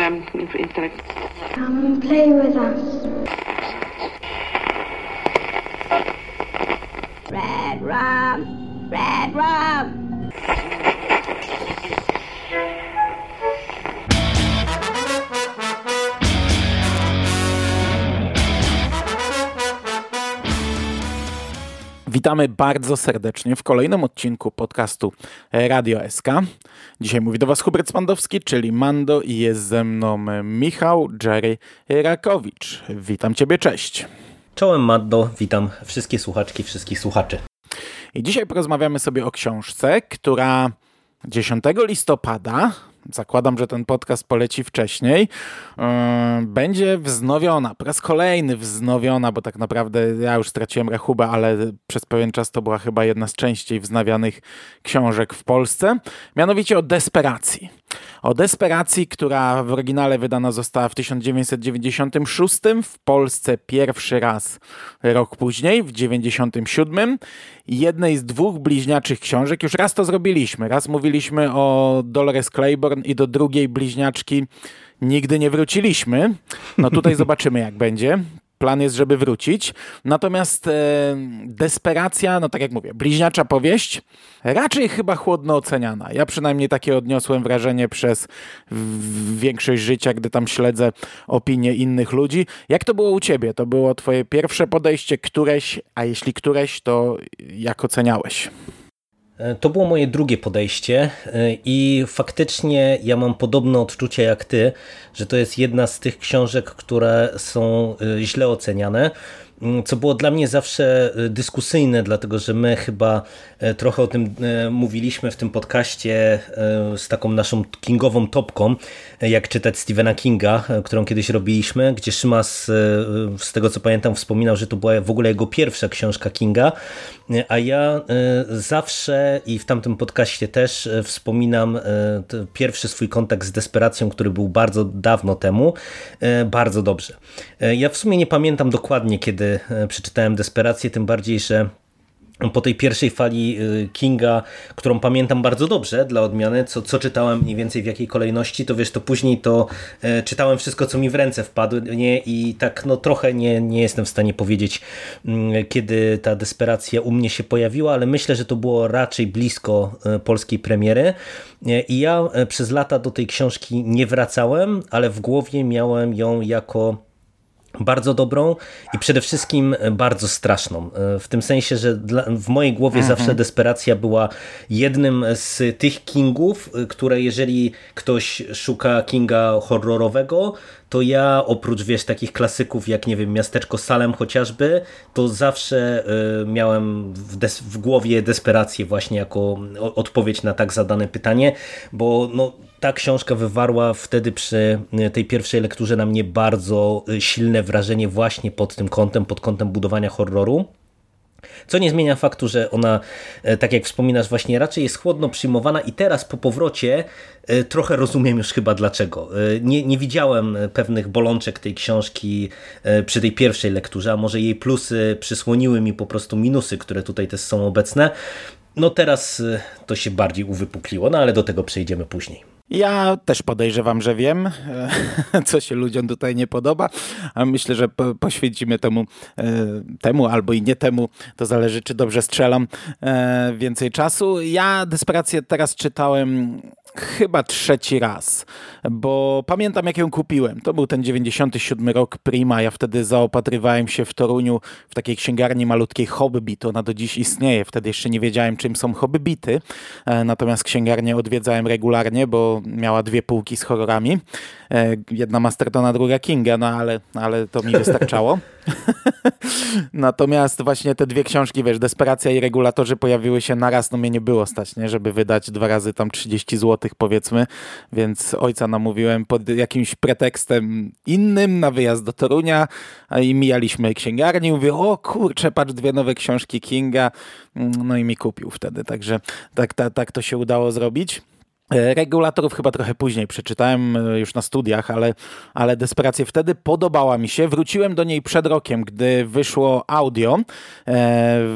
um, intellect. Come and play with us. Red rum, red rum. Witamy bardzo serdecznie w kolejnym odcinku podcastu Radio SK. Dzisiaj mówi do Was Hubert Spandowski, czyli Mando i jest ze mną Michał Jerry Rakowicz. Witam Ciebie, cześć. Czołem Mando, witam wszystkie słuchaczki, wszystkich słuchaczy. I dzisiaj porozmawiamy sobie o książce, która 10 listopada zakładam, że ten podcast poleci wcześniej, yy, będzie wznowiona, po raz kolejny wznowiona, bo tak naprawdę ja już straciłem rachubę, ale przez pewien czas to była chyba jedna z częściej wznawianych książek w Polsce, mianowicie o desperacji. O desperacji, która w oryginale wydana została w 1996, w Polsce pierwszy raz rok później, w 1997. Jednej z dwóch bliźniaczych książek, już raz to zrobiliśmy, raz mówiliśmy o Dolores Claiborne i do drugiej bliźniaczki nigdy nie wróciliśmy. No tutaj zobaczymy jak będzie plan jest, żeby wrócić. Natomiast e, desperacja, no tak jak mówię, bliźniacza powieść, raczej chyba chłodno oceniana. Ja przynajmniej takie odniosłem wrażenie przez większość życia, gdy tam śledzę opinie innych ludzi. Jak to było u ciebie? To było twoje pierwsze podejście, któreś, a jeśli któreś, to jak oceniałeś? E, to było moje drugie podejście e, i faktycznie ja mam podobne odczucia jak ty, że to jest jedna z tych książek, które są e, źle oceniane. Co było dla mnie zawsze e, dyskusyjne, dlatego że my chyba e, trochę o tym e, mówiliśmy w tym podcaście z taką naszą kingową topką, jak czytać Stephena Kinga, którą kiedyś robiliśmy, gdzie Szymas, z tego co pamiętam, wspominał, że to była w ogóle jego pierwsza książka Kinga, a ja zawsze i w tamtym podcaście też wspominam pierwszy swój kontakt z desperacją, który był bardzo dawno temu, bardzo dobrze. Ja w sumie nie pamiętam dokładnie, kiedy E, przeczytałem Desperację, tym bardziej, że po tej pierwszej fali e, Kinga, którą pamiętam bardzo dobrze dla odmiany, co, co czytałem mniej więcej w jakiej kolejności, to wiesz, to później to e, czytałem wszystko, co mi w ręce wpadło nie? i tak no trochę nie, nie jestem w stanie powiedzieć, mm, kiedy ta desperacja u mnie się pojawiła, ale myślę, że to było raczej blisko polskiej premiery i ja przez lata do tej książki nie wracałem, ale w głowie miałem ją jako bardzo dobrą i przede wszystkim bardzo straszną. W tym sensie, że w mojej głowie mhm. zawsze desperacja była jednym z tych Kingów, które jeżeli ktoś szuka Kinga horrorowego, to ja oprócz wiesz takich klasyków jak nie wiem Miasteczko Salem chociażby, to zawsze y, miałem w, w głowie desperację właśnie jako odpowiedź na tak zadane pytanie, bo no ta książka wywarła wtedy przy y, tej pierwszej lekturze na mnie bardzo y, silne wrażenie właśnie pod tym kątem, pod kątem budowania horroru. Co nie zmienia faktu, że ona, e, tak jak wspominasz, właśnie raczej jest chłodno przyjmowana i teraz po powrocie e, trochę rozumiem już chyba dlaczego. E, nie, nie widziałem pewnych bolączek tej książki przy tej pierwszej lekturze, a może jej plusy przysłoniły mi po prostu minusy, które tutaj też są obecne. No teraz to się bardziej uwypukliło, no ale do tego przejdziemy później. Ja też podejrzewam, że wiem, co się ludziom tutaj nie podoba, a myślę, że poświęcimy temu, e, temu albo i nie temu, to zależy, czy dobrze strzelam, e, więcej czasu. Ja Desperację teraz czytałem chyba trzeci raz, bo pamiętam jak ją kupiłem. To był ten 97 rok Prima. Ja wtedy zaopatrywałem się w Toruniu w takiej księgarni malutkiej Hobbit. Ona do dziś istnieje. Wtedy jeszcze nie wiedziałem czym są Hobbity. E, natomiast księgarnię odwiedzałem regularnie, bo miała dwie półki z horrorami. E, jedna Mastertona, druga Kinga, no ale, ale to mi wystarczało. Natomiast właśnie te dwie książki, wiesz, Desperacja i Regulatorzy pojawiły się naraz, no mnie nie było stać, nie? żeby wydać dwa razy tam 30 zł powiedzmy, więc ojca namówiłem pod jakimś pretekstem innym na wyjazd do Torunia i mijaliśmy księgarnię. Mówię, o kurczę, patrz, dwie nowe książki Kinga, no i mi kupił wtedy, także tak, tak, tak to się udało zrobić. E, regulatorów chyba trochę później przeczytałem e, już na studiach, ale, ale Desperację wtedy podobała mi się. Wróciłem do niej przed rokiem, gdy wyszło audio e,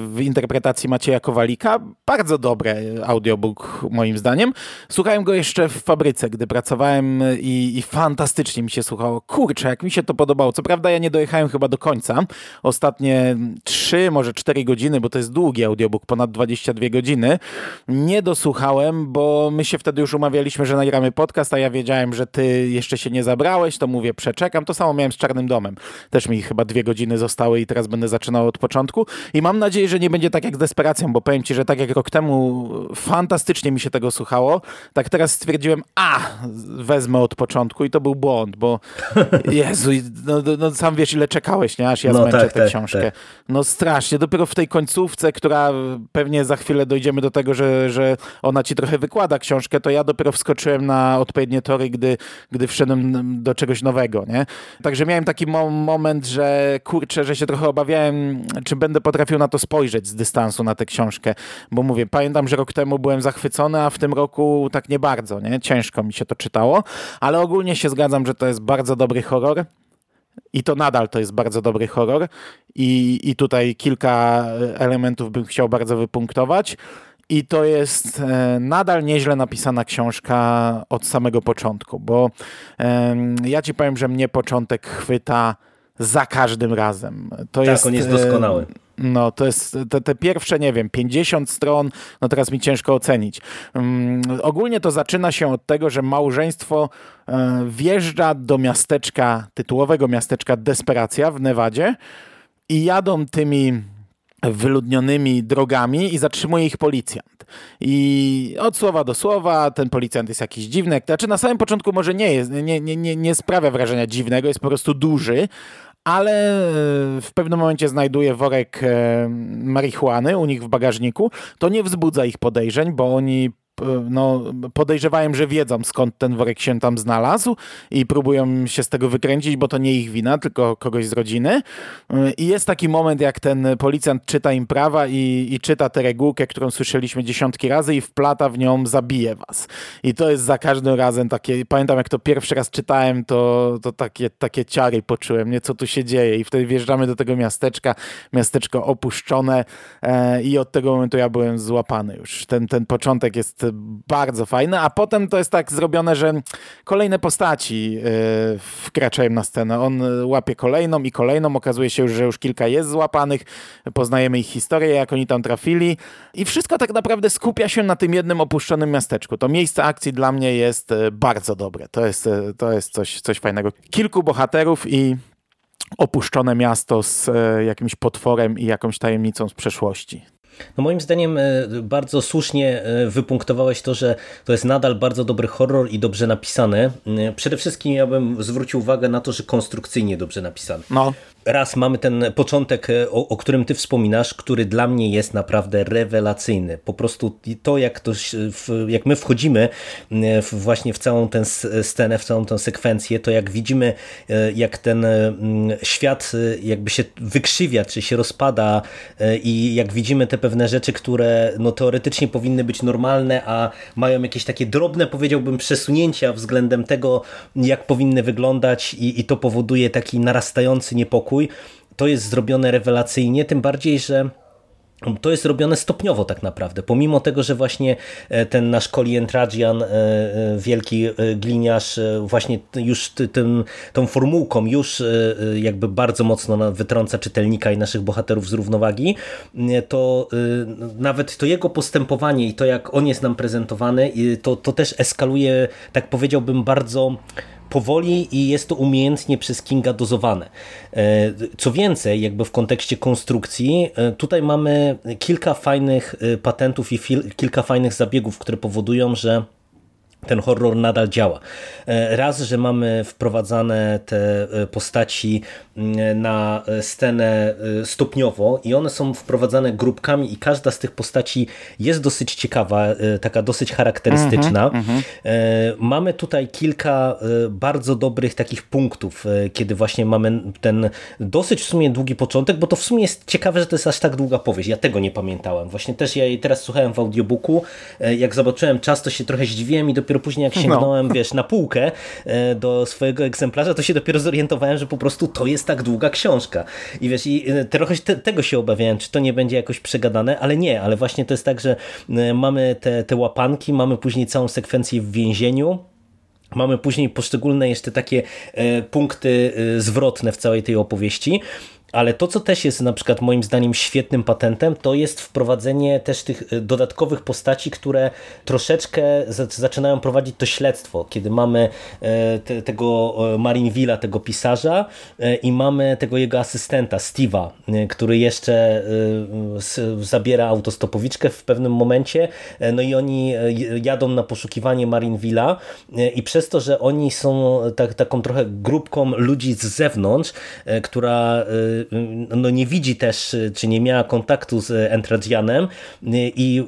w interpretacji Macieja Kowalika. Bardzo dobre audiobook moim zdaniem. Słuchałem go jeszcze w fabryce, gdy pracowałem i, i fantastycznie mi się słuchało. Kurczę, jak mi się to podobało. Co prawda ja nie dojechałem chyba do końca. Ostatnie trzy, może cztery godziny, bo to jest długi audiobook, ponad 22 godziny. Nie dosłuchałem, bo my się wtedy już umawialiśmy, że nagramy podcast, a ja wiedziałem, że ty jeszcze się nie zabrałeś, to mówię, przeczekam. To samo miałem z Czarnym Domem. Też mi chyba dwie godziny zostały i teraz będę zaczynał od początku. I mam nadzieję, że nie będzie tak jak z Desperacją, bo powiem ci, że tak jak rok temu fantastycznie mi się tego słuchało, tak teraz stwierdziłem, a, wezmę od początku i to był błąd, bo Jezu, no, no, no sam wiesz, ile czekałeś, nie? Aż ja no, zmęczę tak, tę tak, książkę. Tak. No strasznie. Dopiero w tej końcówce, która pewnie za chwilę dojdziemy do tego, że, że ona ci trochę wykłada książkę, to ja dopiero wskoczyłem na odpowiednie tory, gdy, gdy wszedłem do czegoś nowego, nie? Także miałem taki mo moment, że kurczę, że się trochę obawiałem, czy będę potrafił na to spojrzeć z dystansu na tę książkę, bo mówię, pamiętam, że rok temu byłem zachwycony, a w tym roku tak nie bardzo, nie? Ciężko mi się to czytało, ale ogólnie się zgadzam, że to jest bardzo dobry horror. I to nadal to jest bardzo dobry horror. I, I tutaj kilka elementów bym chciał bardzo wypunktować. I to jest e, nadal nieźle napisana książka od samego początku, bo ja ci powiem, że mnie początek chwyta za każdym razem. To tak, jest, on jest doskonały. No, to jest te, te, pierwsze, nie wiem, 50 stron, no teraz mi ciężko ocenić. Um, ogólnie to zaczyna się od tego, że małżeństwo um, wjeżdża do miasteczka, tytułowego miasteczka Desperacja w Nevadzie i jadą tymi wyludnionymi drogami i zatrzymuje ich policjant. I od słowa do słowa ten policjant jest jakiś dziwny. Znaczy na samym początku może nie jest, nie, nie, nie, nie sprawia wrażenia dziwnego, jest po prostu duży, ale w pewnym momencie znajduje worek e, marihuany u nich w bagażniku. To nie wzbudza ich podejrzeń, bo oni no, podejrzewałem, że wiedzą skąd ten worek się tam znalazł i próbują się z tego wykręcić, bo to nie ich wina, tylko kogoś z rodziny. I jest taki moment, jak ten policjant czyta im prawa i, i czyta tę regułkę, którą słyszeliśmy dziesiątki razy i wplata w nią zabije was. I to jest za każdym razem takie, pamiętam jak to pierwszy raz czytałem, to, to takie, takie ciary poczułem, nie, co tu się dzieje i wtedy wjeżdżamy do tego miasteczka, miasteczko opuszczone e, i od tego momentu ja byłem złapany już. Ten, ten początek jest bardzo fajne, a potem to jest tak zrobione, że kolejne postaci e, wkraczają na scenę. On łapie kolejną i kolejną, okazuje się że już kilka jest złapanych, poznajemy ich historię, jak oni tam trafili i wszystko tak naprawdę skupia się na tym jednym opuszczonym miasteczku. To miejsce akcji dla mnie jest e, bardzo dobre. To jest, e, to jest coś, coś fajnego. Kilku bohaterów i opuszczone miasto z jakimś potworem i jakąś tajemnicą z przeszłości. No moim zdaniem e, bardzo słusznie e, wypunktowałeś to, że to jest nadal bardzo dobry horror i dobrze napisany. E, przede wszystkim ja bym zwrócił uwagę na to, że konstrukcyjnie dobrze napisany. No raz mamy ten początek, o, o, którym ty wspominasz, który dla mnie jest naprawdę rewelacyjny. Po prostu to, jak, to, jak my wchodzimy w, właśnie w całą tę scenę, w całą tę sekwencję, to jak widzimy, jak ten świat jakby się wykrzywia, czy się rozpada i jak widzimy te pewne rzeczy, które no, teoretycznie powinny być normalne, a mają jakieś takie drobne, powiedziałbym, przesunięcia względem tego, jak powinny wyglądać i, i to powoduje taki narastający niepokój. To jest zrobione rewelacyjnie, tym bardziej, że to jest robione stopniowo tak naprawdę, pomimo tego, że właśnie e, ten nasz Colin Trajan, e, e, wielki gliniarz, właśnie już tym, tą formułką już jakby bardzo mocno wytrąca czytelnika i naszych bohaterów z równowagi, to nawet to jego postępowanie i to jak on jest nam prezentowany, to, to też eskaluje, tak powiedziałbym, bardzo powoli i jest to umiejętnie przez Kinga dozowane. E, co więcej, jakby w kontekście konstrukcji, e, tutaj mamy kilka fajnych e, patentów i kilka fajnych zabiegów, które powodują, że ten horror nadal działa. Raz, że mamy wprowadzane te postaci na scenę e, stopniowo i one są wprowadzane grupkami i każda z tych postaci jest dosyć ciekawa, taka dosyć charakterystyczna. Mm -hmm, mamy tutaj kilka bardzo dobrych takich punktów, kiedy właśnie mamy ten dosyć w sumie długi początek, bo to w sumie jest ciekawe, że to jest aż tak długa powieść. Ja tego nie pamiętałem. Właśnie też ja jej teraz słuchałem w audiobooku. Jak zobaczyłem czas, to się trochę zdziwiłem i dopiero później jak sięgnąłem, no. wiesz, na półkę do swojego egzemplarza, to się dopiero zorientowałem, że po prostu to jest tak długa książka. I wiesz, i e, trochę te, tego się obawiałem, czy to nie będzie jakoś przegadane, ale nie, ale właśnie to jest tak, że e, mamy te, te łapanki, mamy później całą sekwencję w więzieniu, Mamy później poszczególne jeszcze takie punkty zwrotne w całej tej opowieści. Ale to, co też jest na przykład moim zdaniem świetnym patentem, to jest wprowadzenie też tych y, dodatkowych postaci, które troszeczkę zaczynają prowadzić to śledztwo, kiedy mamy e, te, tego e, Marinvilla, tego pisarza e, i mamy tego jego asystenta, Steve'a, który jeszcze zabiera autostopowiczkę w pewnym momencie, no i oni jadą na poszukiwanie Marinvilla i przez to, że oni są tak, taką trochę grupką ludzi z zewnątrz, która no nie widzi też, czy nie miała kontaktu z Entradzianem i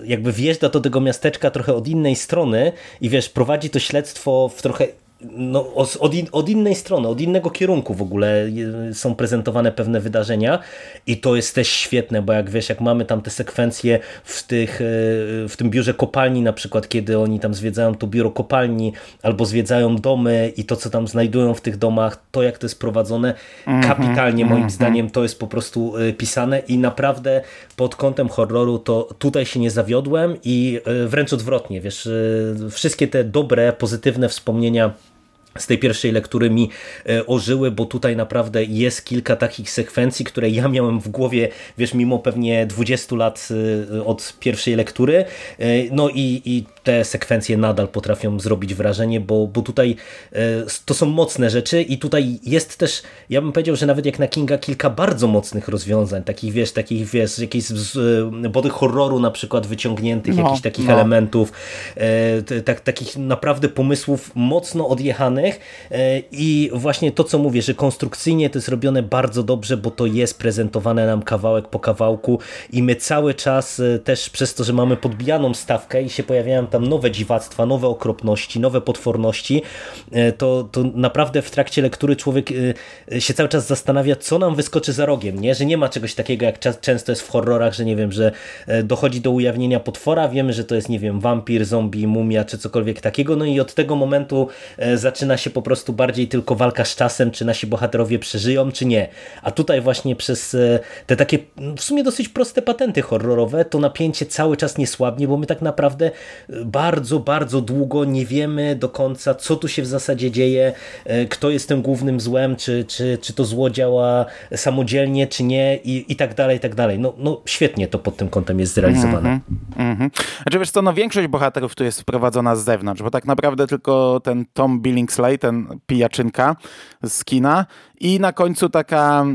y, jakby wjeżdża do tego miasteczka trochę od innej strony i wiesz, prowadzi to śledztwo w trochę no, od, in, od, innej strony, od innego kierunku w ogóle są prezentowane pewne wydarzenia i to jest też świetne, bo jak wiesz, jak mamy tam te sekwencje w, tych, e, w tym biurze kopalni na przykład, kiedy oni tam zwiedzają to biuro kopalni albo zwiedzają domy i to, co tam znajdują w tych domach, to jak to jest prowadzone, mm -hmm, kapitalnie moim mm -hmm. zdaniem to jest po prostu e, pisane i naprawdę pod kątem horroru to tutaj się nie zawiodłem i e, wręcz odwrotnie, wiesz, wszystkie te dobre, pozytywne wspomnienia z tej pierwszej lektury mi e, ożyły, bo tutaj naprawdę jest kilka takich sekwencji, które ja miałem w głowie, wiesz, mimo pewnie 20 lat e, od pierwszej lektury. E, no i, i te sekwencje nadal potrafią zrobić wrażenie, bo, bo tutaj to są mocne rzeczy i tutaj jest też, ja bym powiedział, że nawet jak na Kinga kilka bardzo mocnych rozwiązań, takich wiesz, takich wiesz, jakichś body horroru na przykład wyciągniętych, no, jakichś takich no. elementów, tak, takich naprawdę pomysłów mocno odjechanych E, i właśnie to, co mówię, że konstrukcyjnie to jest robione bardzo dobrze, bo to jest prezentowane nam kawałek po kawałku i my cały czas e, też przez to, że mamy podbijaną stawkę i się pojawiają tam nowe dziwactwa, nowe okropności, nowe potworności, e, to, to naprawdę w trakcie lektury człowiek się cały czas zastanawia, co nam wyskoczy za rogiem, nie? że nie ma czegoś takiego, jak często jest w horrorach, że nie wiem, że dochodzi do ujawnienia potwora, wiemy, że to jest, nie wiem, wampir, zombie, mumia, czy cokolwiek takiego, no i od tego momentu zaczyna zaczyna się po prostu bardziej tylko walka z czasem, czy nasi bohaterowie przeżyją, czy nie. A tutaj właśnie przez e, te takie w sumie dosyć proste patenty horrorowe, to napięcie cały czas nie słabnie, bo my tak naprawdę e, bardzo, bardzo długo nie wiemy do końca, co tu się w zasadzie dzieje, e, kto jest tym głównym złem, czy, czy, czy to zło działa samodzielnie, czy nie i, i tak dalej, i tak dalej. No, no świetnie to pod tym kątem jest zrealizowane. Mm -hmm, mm -hmm. Znaczy wiesz co, no większość bohaterów tu jest wprowadzona z zewnątrz, bo tak naprawdę tylko ten Tom Billings ten pijaczynka z kina. I na końcu taka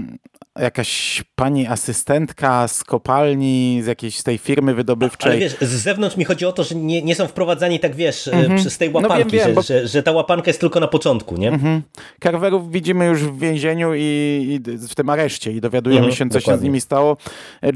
jakaś pani asystentka z kopalni, z jakiejś z tej firmy wydobywczej. Ale wiesz, z zewnątrz mi chodzi o to, że nie, nie są wprowadzani tak, wiesz, mm -hmm. z tej łapanki, no wiem, wiem, że, bo... że, że, ta łapanka jest tylko na początku, nie? Mm -hmm. Carverów widzimy już w więzieniu i, i w tym areszcie i dowiadujemy mm -hmm, się, co dokładnie. się z nimi stało.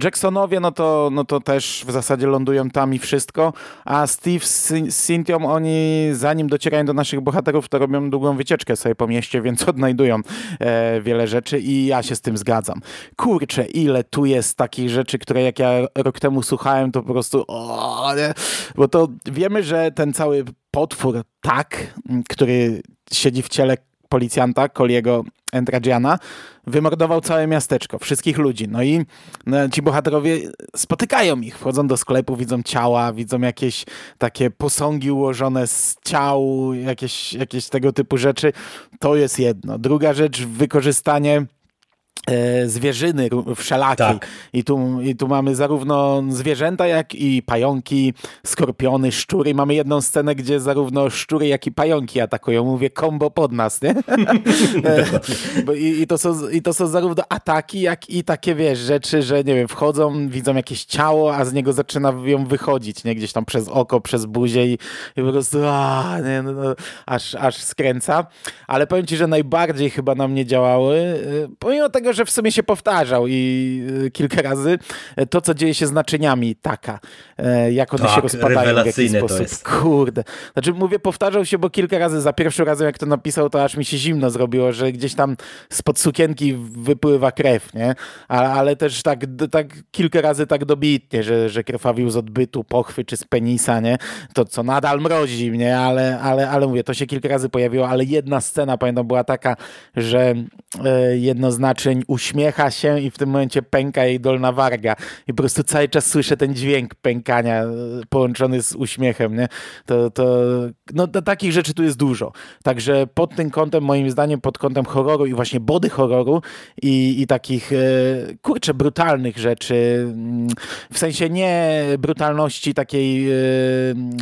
Jacksonowie, no to, no to też w zasadzie lądują tam i wszystko, a Steve z, z Cynthią, oni zanim docierają do naszych bohaterów, to robią długą wycieczkę sobie po mieście, więc odnajdują e, wiele rzeczy i ja się z tym zgadzam Kurczę, ile tu jest takich rzeczy, które jak ja rok temu słuchałem, to po prostu o, nie? bo to wiemy, że ten cały potwór tak, który siedzi w ciele policjanta, Koliego Endradziana, wymordował całe miasteczko, wszystkich ludzi. No i no, ci bohaterowie spotykają ich, wchodzą do sklepu, widzą ciała, widzą jakieś takie posągi ułożone z ciał, jakieś, jakieś tego typu rzeczy. To jest jedno. Druga rzecz, wykorzystanie zwierzyny wszelakiej. Tak. I, tu, I tu mamy zarówno zwierzęta, jak i pająki, skorpiony, szczury. Mamy jedną scenę, gdzie zarówno szczury, jak i pająki atakują. Mówię, kombo pod nas, nie? E, I, i, to są, I to są zarówno ataki, jak i takie, wiesz, rzeczy, że nie wiem, wchodzą, widzą jakieś ciało, a z niego zaczyna ją wychodzić, nie? Gdzieś tam przez oko, przez buzię i, i po prostu a, nie, no, no, aż, aż skręca. Ale powiem ci, że najbardziej chyba na mnie działały, y, pomimo tego, że w sumie się powtarzał i y, kilka razy to, co dzieje się z naczyniami taka, e, jak one tak, się rozpadają w jakiś sposób. Kurde. Znaczy mówię, powtarzał się, bo kilka razy, za pierwszym razem jak to napisał, to aż mi się zimno zrobiło, że gdzieś tam spod sukienki wypływa krew, nie? Ale, ale też tak, tak kilka razy tak dobitnie, że, że krwawił z odbytu, pochwy czy z penisa, nie? To, co nadal mrozi mnie, ale, ale, ale mówię, to się kilka razy pojawiło, ale jedna scena, pamiętam, była taka, że e, jedno z naczyń uśmiecha się i w tym momencie pęka jej dolna warga. I po prostu cały czas słyszę ten dźwięk pękania e, połączony z uśmiechem. Nie? To, to, no, to takich rzeczy tu jest dużo. Także pod tym kątem, moim zdaniem, pod kątem horroru i właśnie body horroru i, i takich, e, kurczę, brutalnych rzeczy, mm, w sensie nie brutalności takiej, e,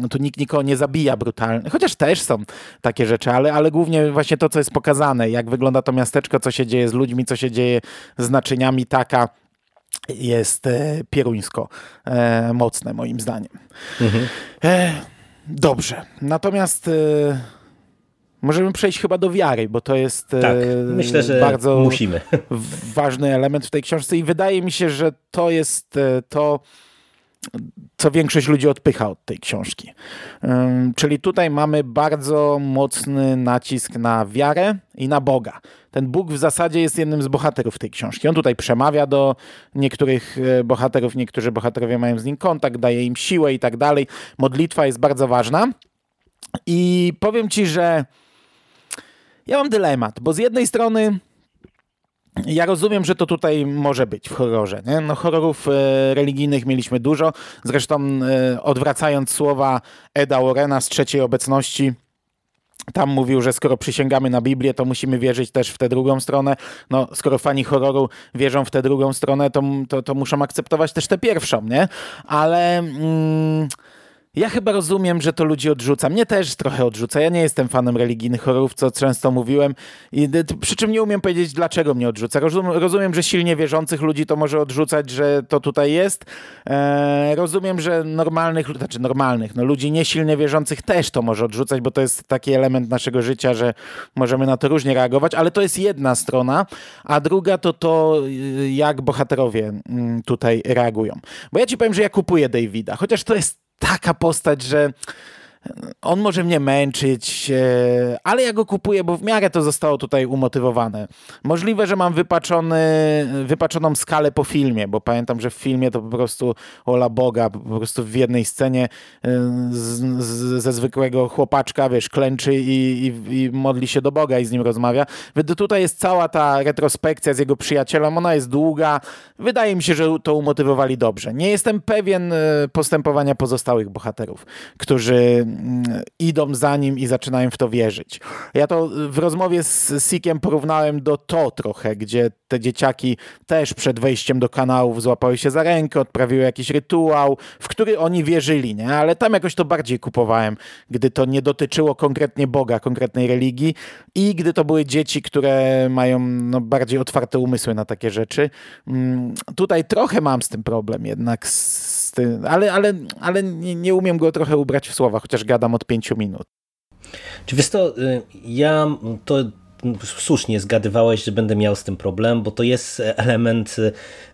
tu nikt nikogo nie zabija brutalnie, chociaż też są takie rzeczy, ale, ale głównie właśnie to, co jest pokazane, jak wygląda to miasteczko, co się dzieje z ludźmi, co się dzieje z naczyniami taka jest e, pieruńsko e, mocne moim zdaniem. Mhm. E, dobrze. Natomiast możemy przejść chyba do wiary, bo to jest tak, myślę, że bardzo musimy. ważny element w tej książce i wydaje mi się, że to jest to co większość ludzi odpycha od tej książki. Czyli tutaj mamy bardzo mocny nacisk na wiarę i na Boga. Ten Bóg w zasadzie jest jednym z bohaterów tej książki. On tutaj przemawia do niektórych e, bohaterów, niektórzy bohaterowie mają z nim kontakt, daje im siłę i tak dalej. Modlitwa jest bardzo ważna. I powiem ci, że ja mam dylemat, bo z jednej strony ja rozumiem, że to tutaj może być w horrorze. Nie? No, horrorów e, religijnych mieliśmy dużo. Zresztą e, odwracając słowa Eda Warrena z trzeciej obecności, tam mówił, że skoro przysięgamy na Biblię, to musimy wierzyć też w tę drugą stronę. No, skoro fani horroru wierzą w tę drugą stronę, to, to, to muszą akceptować też tę pierwszą, nie? Ale... Mm, ja chyba rozumiem, że to ludzi odrzuca. Mnie też trochę odrzuca. Ja nie jestem fanem religijnych horrorów, co często mówiłem. I, przy czym nie umiem powiedzieć, dlaczego mnie odrzuca. Rozumiem, rozumiem że silnie wierzących ludzi to może odrzucać, że to tutaj jest. E, rozumiem, że normalnych, znaczy normalnych, no ludzi niesilnie wierzących też to może odrzucać, bo to jest taki element naszego życia, że możemy na to różnie reagować, ale to jest jedna strona, a druga to to, jak bohaterowie mm, tutaj reagują. Bo ja ci powiem, że ja kupuję Davida, chociaż to jest taka postać, że on może mnie męczyć, e, ale ja go kupuję, bo w miarę to zostało tutaj umotywowane. Możliwe, że mam wypaczony, wypaczoną skalę po filmie, bo pamiętam, że w filmie to po prostu ola Boga, po prostu w jednej scenie e, z, z, ze zwykłego chłopaczka, wiesz, klęczy i, i, i, modli się do Boga i z nim rozmawia. Tutaj jest cała ta retrospekcja z jego przyjacielem, ona jest długa. Wydaje mi się, że to umotywowali dobrze. Nie jestem pewien e, postępowania pozostałych bohaterów, którzy idą za nim i zaczynają w to wierzyć. Ja to w rozmowie z Sikiem porównałem do to trochę, gdzie te dzieciaki też przed wejściem do kanałów złapały się za rękę, odprawiły jakiś rytuał, w który oni wierzyli, nie? Ale tam jakoś to bardziej kupowałem, gdy to nie dotyczyło konkretnie Boga, konkretnej religii i gdy to były dzieci, które mają no, bardziej otwarte umysły na takie rzeczy. Mm, tutaj trochę mam z tym problem jednak z ale, ale, ale nie, nie umiem go trochę ubrać w słowa, chociaż gadam od pięciu minut. Czy wiesz to, y, ja to słusznie zgadywałeś, że będę miał z tym problem, bo to jest element,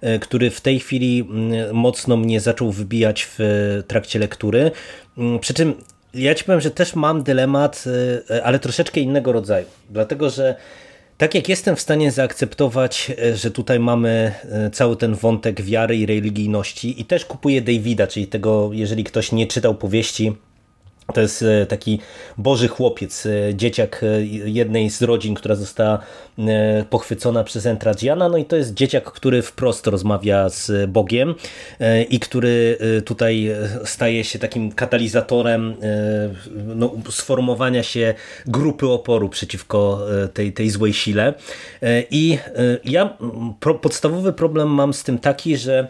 y, który w tej chwili y, mocno mnie zaczął wybijać w trakcie lektury. Przy czym ja ci powiem, że też mam dylemat, ale troszeczkę innego rodzaju. Dlatego, że tak jak jestem w stanie zaakceptować, e, że tutaj mamy e, cały ten wątek wiary i religijności i też kupuję Davida, czyli tego, jeżeli ktoś nie czytał powieści, To jest e, taki boży chłopiec, e, dzieciak e, jednej z rodzin, która została pochwycona przez Entradziana. No i to jest dzieciak, który wprost rozmawia z Bogiem i który tutaj staje się takim katalizatorem no, sformowania się grupy oporu przeciwko tej, tej złej sile. I ja podstawowy problem mam z tym taki, że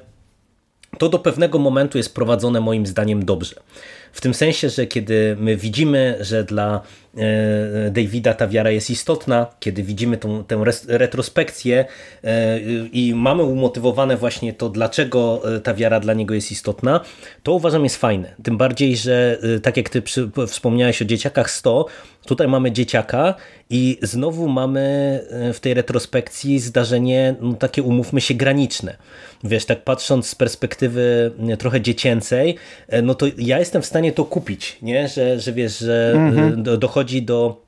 to do pewnego momentu jest prowadzone moim zdaniem dobrze. W tym sensie, że kiedy my widzimy, że dla Davida ta wiara jest istotna, kiedy widzimy tą, tę retrospekcję e, i mamy umotywowane właśnie to, dlaczego e, ta wiara dla niego jest istotna, to uważam jest fajne. Tym bardziej, że tak jak ty wspomniałeś o dzieciakach 100, tutaj mamy dzieciaka i znowu mamy w tej retrospekcji zdarzenie no, takie, umówmy się, graniczne wiesz, tak patrząc z perspektywy trochę dziecięcej, no to ja jestem w stanie to kupić, nie? Że, że wiesz, że mhm. dochodzi do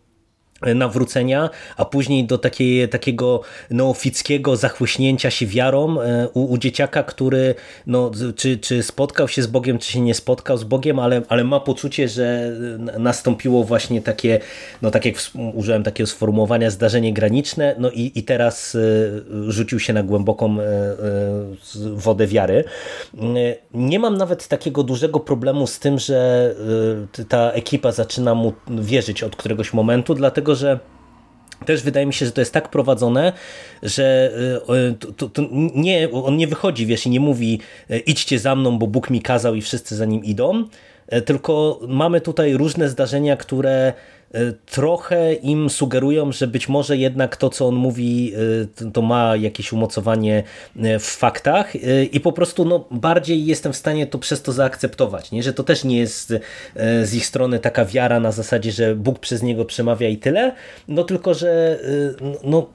nawrócenia, a później do takiej, takiego neofickiego zachłyśnięcia się wiarą e, u, u dzieciaka, który no, czy, czy spotkał się z Bogiem, czy się nie spotkał z Bogiem, ale, ale ma poczucie, że nastąpiło właśnie takie, no tak jak użyłem takiego sformułowania, zdarzenie graniczne, no i, i teraz e, rzucił się na głęboką e, wodę wiary. Nie mam nawet takiego dużego problemu z tym, że ta ekipa zaczyna mu wierzyć od któregoś momentu, dlatego dlatego że też wydaje mi się, że to jest tak prowadzone, że y, to, to, to nie, on nie wychodzi, wiesz, i nie mówi y, idźcie za mną, bo Bóg mi kazał i wszyscy za nim idą, tylko mamy tutaj różne zdarzenia, które E, trochę im sugerują, że być może jednak to, co on mówi, e, to ma jakieś umocowanie e, w faktach i po prostu no, bardziej jestem w stanie to przez to zaakceptować, nie? że to też nie jest z ich strony taka wiara na zasadzie, że Bóg przez niego przemawia i tyle, no tylko, że no,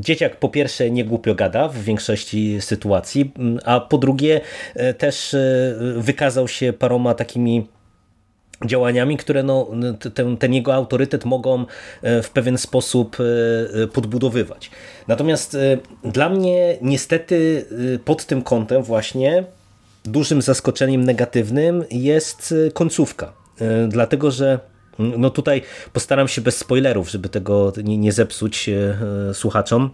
dzieciak po pierwsze nie głupio gada w większości sytuacji, a po drugie też wykazał się paroma takimi działaniami, które no, ten, ten, jego autorytet mogą e, w pewien sposób e, podbudowywać. Natomiast e, dla mnie niestety pod tym kątem właśnie dużym zaskoczeniem negatywnym jest końcówka. Dlatego, że no tutaj postaram się bez spoilerów, żeby tego nie, nie zepsuć słuchaczom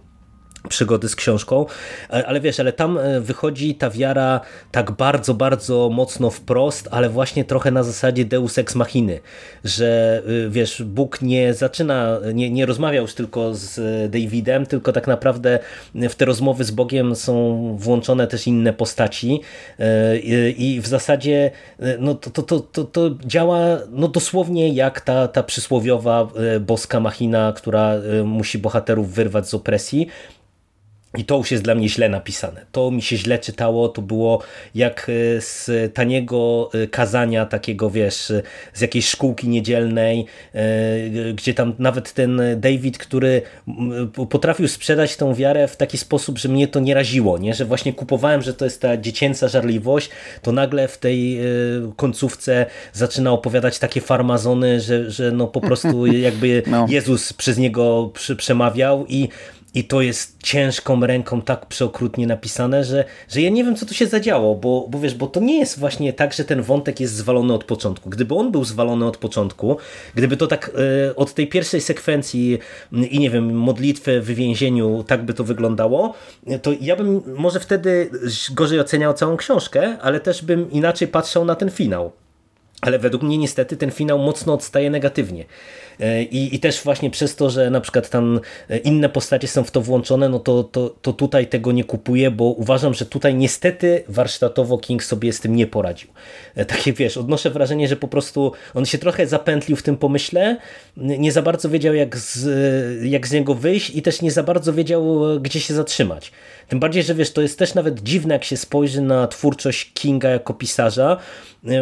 przygody z książką, ale wiesz, ale tam e, wychodzi ta wiara tak bardzo, bardzo mocno wprost, ale właśnie trochę na zasadzie deus ex machiny, że e, wiesz, Bóg nie zaczyna, nie, nie rozmawia już tylko z Davidem, tylko tak naprawdę w te rozmowy z Bogiem są włączone też inne postaci e, i w zasadzie no, to, to, to, to, to działa no, dosłownie jak ta, ta przysłowiowa boska machina, która musi bohaterów wyrwać z opresji, i to już jest dla mnie źle napisane. To mi się źle czytało, to było jak e, z taniego e, kazania takiego, wiesz, e, z jakiejś szkółki niedzielnej, gdzie tam nawet ten David, który potrafił sprzedać tą wiarę w taki sposób, że mnie to nie raziło, nie? że właśnie kupowałem, że to jest ta dziecięca żarliwość, to nagle w tej końcówce zaczyna opowiadać takie farmazony, że, że no po prostu jakby no. Jezus przez niego przemawiał i i to jest ciężką ręką tak przeokrutnie napisane, że, że ja nie wiem, co tu się zadziało, bo, bo wiesz, bo to nie jest właśnie tak, że ten wątek jest zwalony od początku. Gdyby on był zwalony od początku, gdyby to tak y, od tej pierwszej sekwencji y, i nie wiem, modlitwy w więzieniu tak by to wyglądało, to ja bym może wtedy gorzej oceniał całą książkę, ale też bym inaczej patrzał na ten finał. Ale według mnie niestety ten finał mocno odstaje negatywnie. E, I, I też właśnie przez to, że na przykład tam e, inne postacie są w to włączone, no to, to, to tutaj tego nie kupuję, bo uważam, że tutaj niestety warsztatowo King sobie z tym nie poradził. E, takie wiesz, odnoszę wrażenie, że po prostu on się trochę zapętlił w tym pomyśle, nie za bardzo wiedział jak z, jak z niego wyjść i też nie za bardzo wiedział gdzie się zatrzymać. Tym bardziej, że wiesz, to jest też nawet dziwne jak się spojrzy na twórczość Kinga jako pisarza,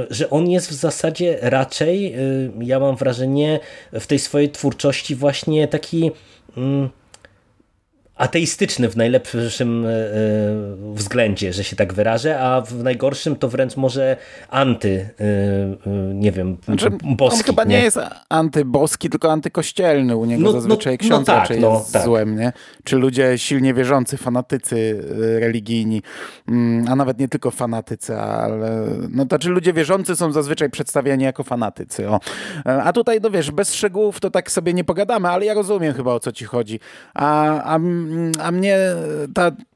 że on jest w zasadzie raczej, ja mam wrażenie, w tej swojej twórczości właśnie taki mm, ateistyczny w najlepszym e, względzie, że się tak wyrażę, a w najgorszym to wręcz może anty, e, nie wiem, znaczy, boski. On chyba nie, nie jest antyboski, tylko antykościelny. U niego no, no zazwyczaj no, ksiądz no tak, raczej no, jest tak. złem, nie? Czy ludzie silnie wierzący, fanatycy religijni, mm, a nawet nie tylko fanatycy, ale no to czy ludzie wierzący są zazwyczaj przedstawiani jako fanatycy. O. A tutaj, no wiesz, bez szczegółów to tak sobie nie pogadamy, ale ja rozumiem chyba o co ci chodzi. A, a Mm, a mnie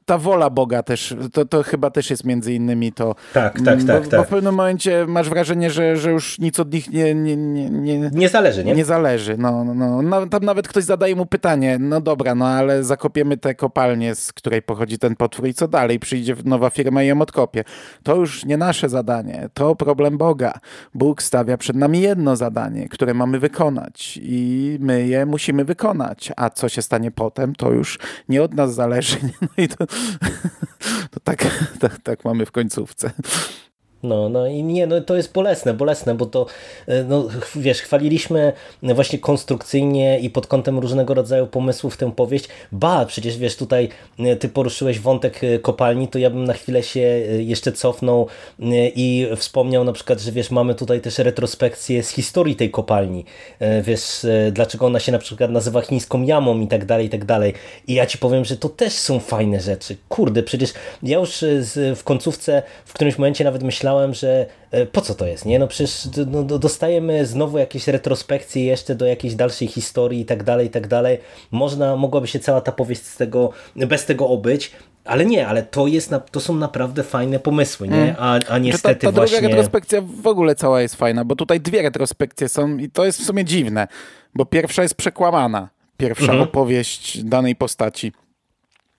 ta, wola Boga też, to, to chyba też jest między innymi to. Tak, tak, tak. Bo, tak. bo w pewnym momencie masz wrażenie, że, że już nic od nich nie, nie, nie, nie, nie zależy, nie? Nie zależy. No, no, no. Tam nawet ktoś zadaje mu pytanie, no dobra, no ale zakopiemy tę kopalnię, z której pochodzi ten potwór i co dalej? Przyjdzie nowa firma i ją odkopie. To już nie nasze zadanie, to problem Boga. Bóg stawia przed nami jedno zadanie, które mamy wykonać i my je musimy wykonać. A co się stanie potem, to już nie od nas zależy. No i to, to tak, tak, tak mamy w końcówce. No, no i nie, no to jest bolesne, bolesne, bo to, e, no wiesz, chwaliliśmy właśnie konstrukcyjnie i pod kątem różnego rodzaju pomysłów tę powieść. Ba, przecież wiesz, tutaj e, ty poruszyłeś wątek e, kopalni, to ja bym na chwilę się jeszcze cofnął i wspomniał na przykład, że wiesz, mamy tutaj też retrospekcję z historii tej kopalni. Wiesz, dlaczego ona się na przykład nazywa chińską jamą i tak dalej, i tak dalej. I ja ci powiem, że to też są fajne rzeczy. Kurde, przecież ja już w końcówce w którymś momencie nawet myślałem, myślałem, że e, po co to jest, nie? No przecież no, dostajemy znowu jakieś retrospekcje jeszcze do jakiejś dalszej historii i tak dalej, i tak dalej. Można, mogłaby się cała ta powieść z tego, bez tego obyć, ale nie, ale to, jest, to są naprawdę fajne pomysły, nie? Mm. A, a niestety ta, ta właśnie... druga retrospekcja w ogóle cała jest fajna, bo tutaj dwie retrospekcje są i to jest w sumie dziwne, bo pierwsza jest przekłamana. Pierwsza mhm. opowieść danej postaci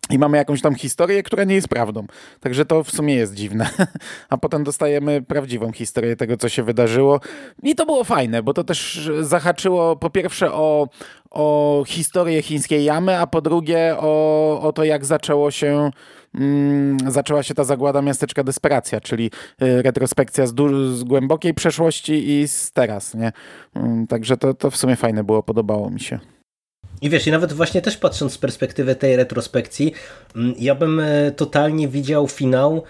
i mamy jakąś tam historię, która nie jest prawdą. Także to w sumie jest dziwne. A potem dostajemy prawdziwą historię tego, co się wydarzyło. I to było fajne, bo to też zahaczyło po pierwsze o, o historię chińskiej jamy, a po drugie o, o to, jak zaczęło się mm, zaczęła się ta zagłada miasteczka Desperacja, czyli y, retrospekcja z, z, głębokiej przeszłości i z teraz, nie? Mm, także to, to w sumie fajne było, podobało mi się. I wiesz, i nawet właśnie też patrząc z perspektywy tej retrospekcji, mm, ja bym e, totalnie widział finał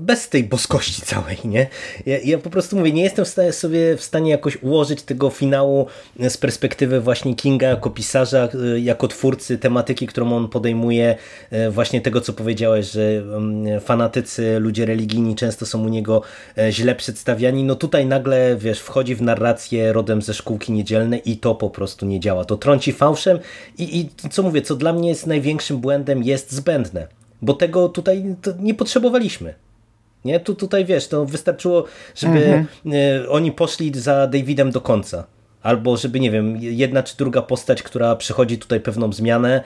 bez tej boskości całej, nie? Ja, ja, po prostu mówię, nie jestem w stanie sobie w stanie jakoś ułożyć tego finału z perspektywy właśnie Kinga jako pisarza, e, jako twórcy tematyki, którą on podejmuje, e, właśnie tego, co powiedziałeś, że mm, fanatycy, ludzie religijni często są u niego źle przedstawiani. No tutaj nagle, wiesz, wchodzi w narrację rodem ze szkółki niedzielnej i to po prostu nie działa. To trąci fałszem i, i co mówię, co dla mnie jest największym błędem, jest zbędne bo tego tutaj nie potrzebowaliśmy. Nie? Tu, tutaj wiesz, to wystarczyło, żeby mhm. E, oni poszli za Davidem do końca. Albo żeby, nie wiem, jedna czy druga postać, która przychodzi tutaj pewną zmianę,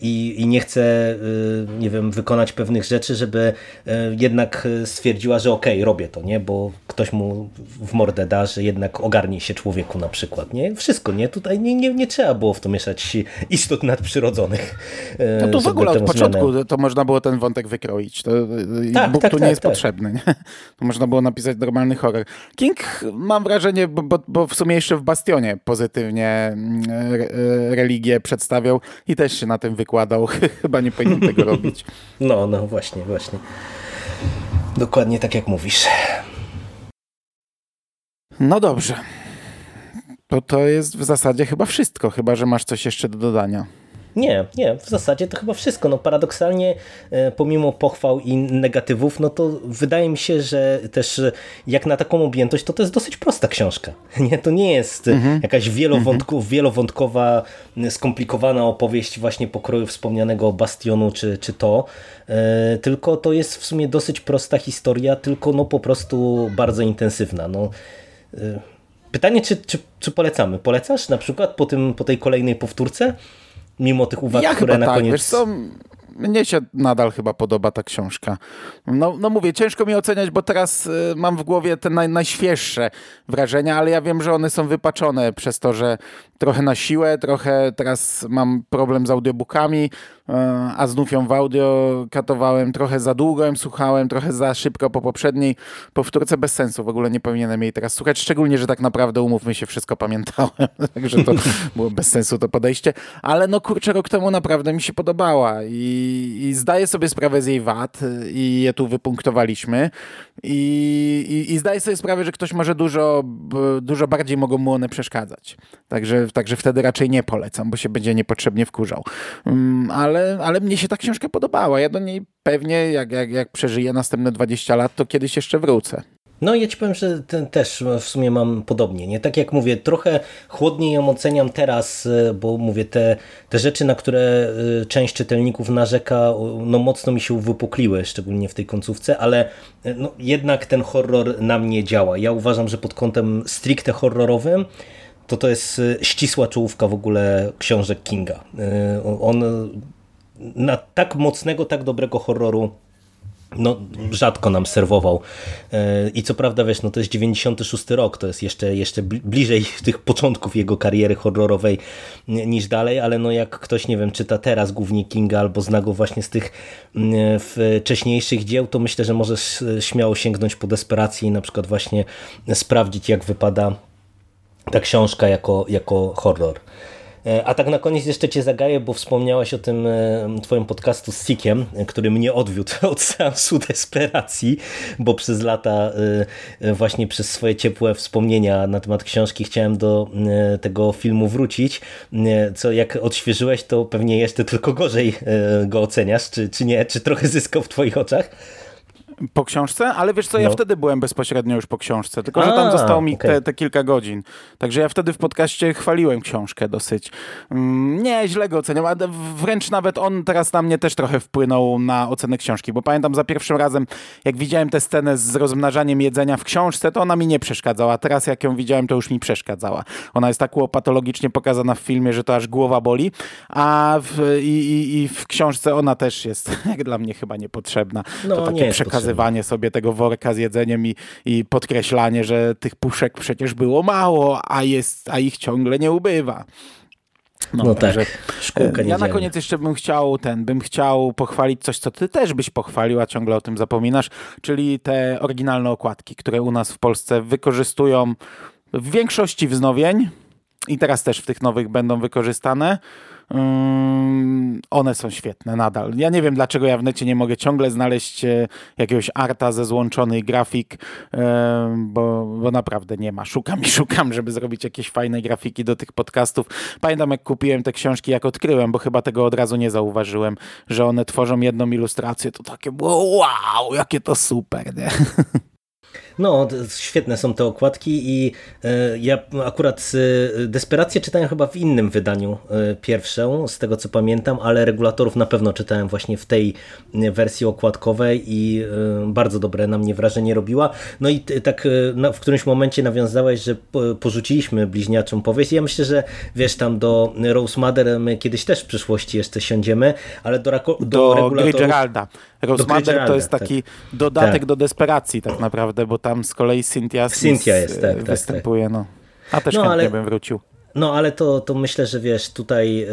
i, i nie chce, y, nie wiem, wykonać pewnych rzeczy, żeby y, jednak stwierdziła, że okej, okay, robię to, nie? Bo ktoś mu w mordę da, że jednak ogarnie się człowieku na przykład, nie? Wszystko, nie? Tutaj nie, nie, nie trzeba było w to mieszać istot nadprzyrodzonych. Y, no to w ogóle od początku zmianę... to można było ten wątek wykroić. To, tak, Bóg tak, tu tak, nie jest tak. potrzebny, nie? To można było napisać normalny horror. King, mam wrażenie, bo, bo, bo w sumie jeszcze w Bastionie pozytywnie mm, religię przedstawiał i też się na tym wykładał. Chyba nie powinien tego robić. No, no właśnie, właśnie. Dokładnie tak jak mówisz. No dobrze. To to jest w zasadzie chyba wszystko, chyba że masz coś jeszcze do dodania. Nie, nie, w zasadzie to chyba wszystko. No paradoksalnie, e, pomimo pochwał i negatywów, no to wydaje mi się, że też jak na taką objętość, to to jest dosyć prosta książka. Nie, to nie jest mhm. jakaś wielowątku, mhm. wielowątkowa, skomplikowana opowieść właśnie pokroju wspomnianego Bastionu czy, czy to, e, tylko to jest w sumie dosyć prosta historia, tylko no po prostu bardzo intensywna. No, e, pytanie, czy, czy, czy polecamy? Polecasz na przykład po, tym, po tej kolejnej powtórce? Mimo tych uwag, ja które na tak, koniec... Wiesz co, mnie się nadal chyba podoba ta książka. No, no mówię, ciężko mi oceniać, bo teraz y, mam w głowie te naj, najświeższe wrażenia, ale ja wiem, że one są wypaczone przez to, że trochę na siłę, trochę teraz mam problem z audiobookami, e, a znów ją w audio katowałem, trochę za długo ją słuchałem, trochę za szybko po poprzedniej powtórce bez sensu, w ogóle nie powinienem jej teraz słuchać, szczególnie, że tak naprawdę umówmy się, wszystko pamiętałem, także to było bez sensu to podejście, ale no kurczę, rok temu naprawdę mi się podobała i, i zdaję sobie sprawę z jej wad i je tu wypunktowaliśmy i, i, i zdaję sobie sprawę, że ktoś może dużo, dużo bardziej mogą mu one przeszkadzać. Także, także wtedy raczej nie polecam, bo się będzie niepotrzebnie wkurzał. Mm, ale, ale mnie się ta książka podobała. Ja do niej pewnie, jak, jak, jak przeżyję następne 20 lat, to kiedyś jeszcze wrócę. No ja ci powiem, że też w sumie mam podobnie. Nie tak jak mówię, trochę chłodniej ją oceniam teraz, e, bo mówię, te, te rzeczy, na które e, część czytelników narzeka, no mocno mi się uwypukliły, szczególnie w tej końcówce, ale e, no, jednak ten horror na mnie działa. Ja uważam, że pod kątem stricte horrorowym to to jest ścisła czołówka w ogóle książek Kinga. On na tak mocnego, tak dobrego horroru no, rzadko nam serwował. E, I co prawda, wiesz, no to jest 96 rok, to jest jeszcze, jeszcze bliżej tych początków jego kariery horrorowej niż dalej, ale no jak ktoś, nie wiem, czyta teraz głównie Kinga albo zna go właśnie z tych wcześniejszych dzieł, to myślę, że możesz śmiało sięgnąć po desperację i na przykład właśnie sprawdzić, jak wypada ta książka jako, jako horror. E, a tak na koniec jeszcze cię zagaję, bo wspomniałaś o tym e, twoim podcastu z Sikiem, który mnie odwiódł od seansu desperacji, bo przez lata e, właśnie przez swoje ciepłe wspomnienia na temat książki chciałem do tego filmu wrócić, co jak odświeżyłeś, to pewnie jeszcze tylko gorzej go oceniasz, czy, czy nie? Czy trochę zyskał w twoich oczach? Po książce? Ale wiesz co, ja no. wtedy byłem bezpośrednio już po książce, tylko że tam zostało mi okay. te, te, kilka godzin. Także ja wtedy w podcaście chwaliłem książkę dosyć. Mm, nie, źle go oceniam, ale wręcz nawet on teraz na mnie też trochę wpłynął na ocenę książki, bo pamiętam za pierwszym razem, jak widziałem tę scenę z rozmnażaniem jedzenia w książce, to ona mi nie przeszkadzała. Teraz jak ją widziałem, to już mi przeszkadzała. Ona jest tak łopatologicznie pokazana w filmie, że to aż głowa boli, a w, i, i, i w książce ona też jest, jak dla mnie, chyba niepotrzebna. No, to takie przekazywanie pokazywanie sobie tego worka z jedzeniem i, i podkreślanie, że tych puszek przecież było mało, a, jest, a ich ciągle nie ubywa. No, no tak, Szkółka Ja na koniec jeszcze bym chciał ten, bym chciał pochwalić coś, co ty też byś pochwalił, a ciągle o tym zapominasz, czyli te oryginalne okładki, które u nas w Polsce wykorzystują w większości wznowień i teraz też w tych nowych będą wykorzystane. One są świetne nadal. Ja nie wiem, dlaczego ja w necie nie mogę ciągle znaleźć e, jakiegoś arta ze złączonej grafik, bo, bo naprawdę nie ma. Szukam i szukam, żeby zrobić jakieś fajne grafiki do tych podcastów. Pamiętam, jak kupiłem te książki, jak odkryłem, bo chyba tego od razu nie zauważyłem, że one tworzą jedną ilustrację. To takie było wow, jakie to super, nie? No, świetne są te okładki i e, ja akurat e, Desperację czytałem chyba w innym wydaniu e, pierwszą, z tego co pamiętam, ale regulatorów na pewno czytałem właśnie w tej wersji okładkowej i bardzo dobre na mnie wrażenie robiła. No i tak w którymś momencie nawiązałeś, że porzuciliśmy bliźniaczą powieść. Ja myślę, że wiesz, tam do Rose Mother my kiedyś też w przyszłości jeszcze siądziemy, ale do, do, do regulatorów... Rose Mother to jest taki tak. dodatek tak. do desperacji tak naprawdę, bo tam z kolei Cynthia, Cynthia jest, tak, tak, występuje. Tak, no. A też no, chętnie ale... bym wrócił. No ale to, to myślę, że wiesz, tutaj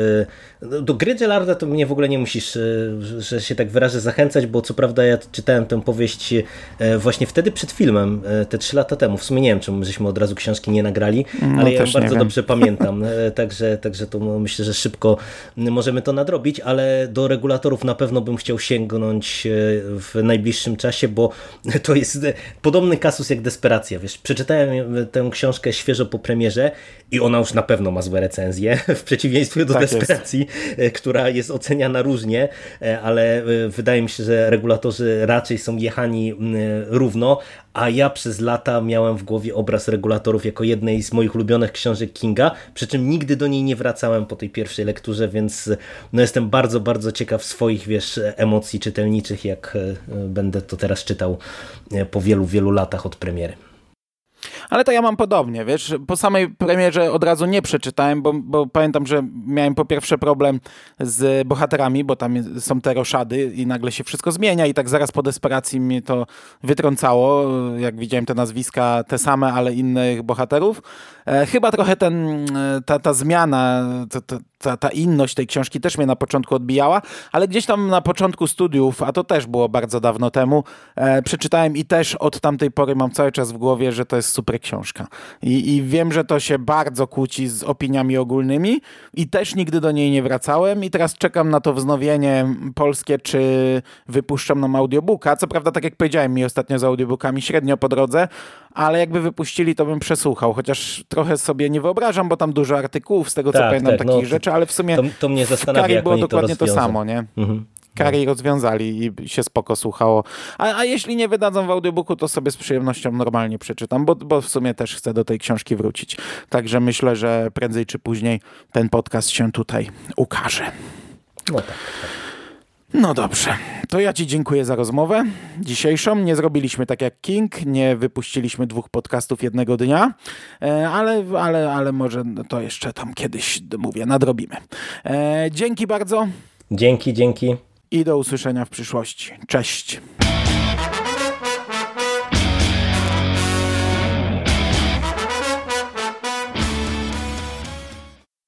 y, do gry Gelarda to mnie w ogóle nie musisz, y, że się tak wyrażę, zachęcać, bo co prawda ja czytałem tę powieść y, właśnie wtedy przed filmem, te trzy lata temu. W sumie nie wiem, czemu żeśmy od razu książki nie nagrali, no, ale ja ją bardzo dobrze pamiętam. Także, także to myślę, że szybko możemy to nadrobić, ale do regulatorów na pewno bym chciał sięgnąć w najbliższym czasie, bo to jest podobny kasus jak Desperacja. Wiesz, przeczytałem tę książkę świeżo po premierze i ona już na pewno ma złe recenzje, w przeciwieństwie do tak Desperacji, jest. E, która jest oceniana różnie, e, ale e, wydaje mi się, że regulatorzy raczej są jechani równo, a ja przez lata miałem w głowie obraz regulatorów jako jednej z moich ulubionych książek Kinga, przy czym nigdy do niej nie wracałem po tej pierwszej lekturze, więc no jestem bardzo, bardzo ciekaw swoich, wiesz, emocji czytelniczych, jak będę to teraz czytał po wielu, wielu latach od premiery. Ale to ja mam podobnie, wiesz, po samej premierze od razu nie przeczytałem, bo, bo pamiętam, że miałem po pierwsze problem z bohaterami, bo tam są te roszady i nagle się wszystko zmienia i tak zaraz po desperacji mnie to wytrącało, jak widziałem te nazwiska, te same, ale innych bohaterów. E, chyba trochę ten, e, ta, ta zmiana, ta, ta, ta inność tej książki też mnie na początku odbijała, ale gdzieś tam na początku studiów, a to też było bardzo dawno temu, e, przeczytałem i też od tamtej pory mam cały czas w głowie, że to jest super książka. I, I wiem, że to się bardzo kłóci z opiniami ogólnymi i też nigdy do niej nie wracałem i teraz czekam na to wznowienie polskie, czy wypuszczą nam audiobooka. Co prawda, tak jak powiedziałem, mi ostatnio z audiobookami średnio po drodze, ale jakby wypuścili, to bym przesłuchał, chociaż trochę sobie nie wyobrażam, bo tam dużo artykułów, z tego co Tak, pamiętam, tak, takich no, rzeczy, ale w sumie to- to mnie w zastanawia, Kari jak było to dokładnie to, rozwiążą. samo, nie? Mhm. Kari rozwiązali i się spoko słuchało. A, a jeśli nie wydadzą w audiobooku, to sobie z przyjemnością normalnie przeczytam, bo, bo w sumie też chcę do tej książki wrócić. Także myślę, że prędzej czy później ten podcast się tutaj ukaże. No tak. No dobrze, to ja Ci dziękuję za rozmowę dzisiejszą. Nie zrobiliśmy tak jak King, nie wypuściliśmy dwóch podcastów jednego dnia, e, ale, ale, ale może to jeszcze tam kiedyś, mówię, nadrobimy. E, Dzięki bardzo Dzięki, dzięki. I do usłyszenia w przyszłości. Cześć.